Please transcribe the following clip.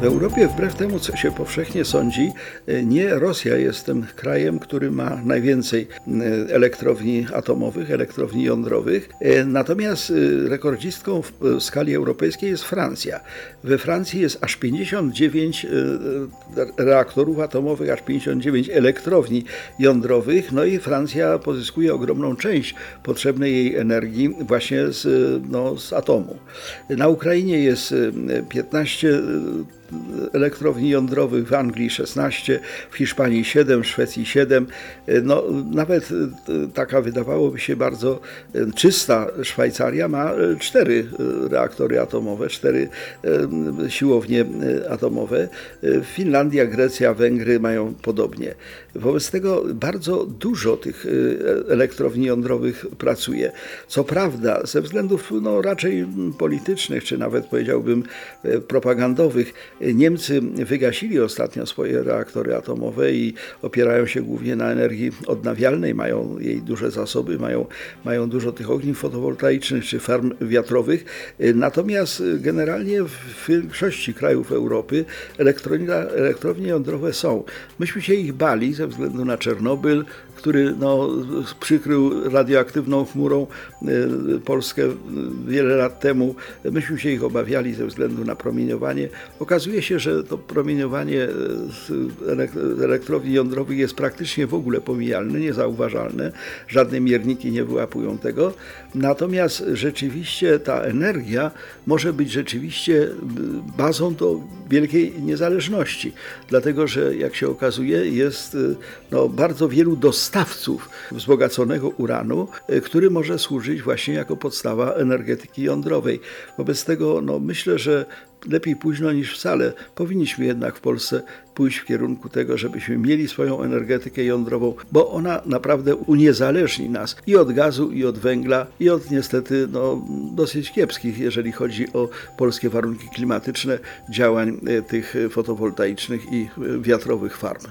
W Europie, wbrew temu, co się powszechnie sądzi, nie Rosja jest tym krajem, który ma najwięcej e, elektrowni atomowych, elektrowni jądrowych. E, Natomiast e, rekordzistką w skali europejskiej jest Francja. We Francji jest aż 59 e, reaktorów atomowych, aż 59 elektrowni jądrowych. No i Francja pozyskuje ogromną część potrzebnej jej energii właśnie z, no, z atomu. Na Ukrainie jest e, 15 e, elektrowni jądrowych, w Anglii 16, w Hiszpanii 7, w Szwecji 7. No, nawet e, taka wydawałoby się bardzo e, czysta Szwajcaria ma 4 reaktory atomowe, 4 siłownie e, atomowe. E, Finlandia, Grecja, Węgry mają podobnie. Wobec tego bardzo dużo tych e, elektrowni jądrowych pracuje. Co prawda, ze względów no, raczej politycznych, czy nawet powiedziałbym e, propagandowych, e, Niemcy wygasili ostatnio swoje reaktory atomowe i opierają się głównie na energii odnawialnej, mają jej duże zasoby, mają, mają dużo tych ogniw fotowoltaicznych czy farm wiatrowych. Natomiast generalnie w większości krajów Europy elektrownie jądrowe są. Myśmy się ich bali ze względu na Czernobyl, który no, przykrył radioaktywną chmurą e, Polskę wiele lat temu. Myśmy się ich obawiali ze względu na promieniowanie. Okazuje się, że to promieniowanie z elek- elektrowni jądrowych jest praktycznie w ogóle pomijalne, niezauważalne. Żadne mierniki nie wyłapują tego. Natomiast rzeczywiście ta energia może być rzeczywiście bazą do wielkiej niezależności. Dlatego, że jak się okazuje, jest no, bardzo wielu dostawców wzbogaconego uranu, y, który może służyć właśnie jako podstawa energetyki jądrowej. Wobec tego no, myślę, że lepiej późno niż wcale. Powinniśmy jednak w Polsce pójść w kierunku tego, żebyśmy mieli swoją energetykę jądrową, bo ona naprawdę uniezależni nas i od gazu, i od węgla, i od niestety no, dosyć kiepskich, jeżeli chodzi o polskie warunki klimatyczne, działań y, tych fotowoltaicznych i y, wiatrowych farm.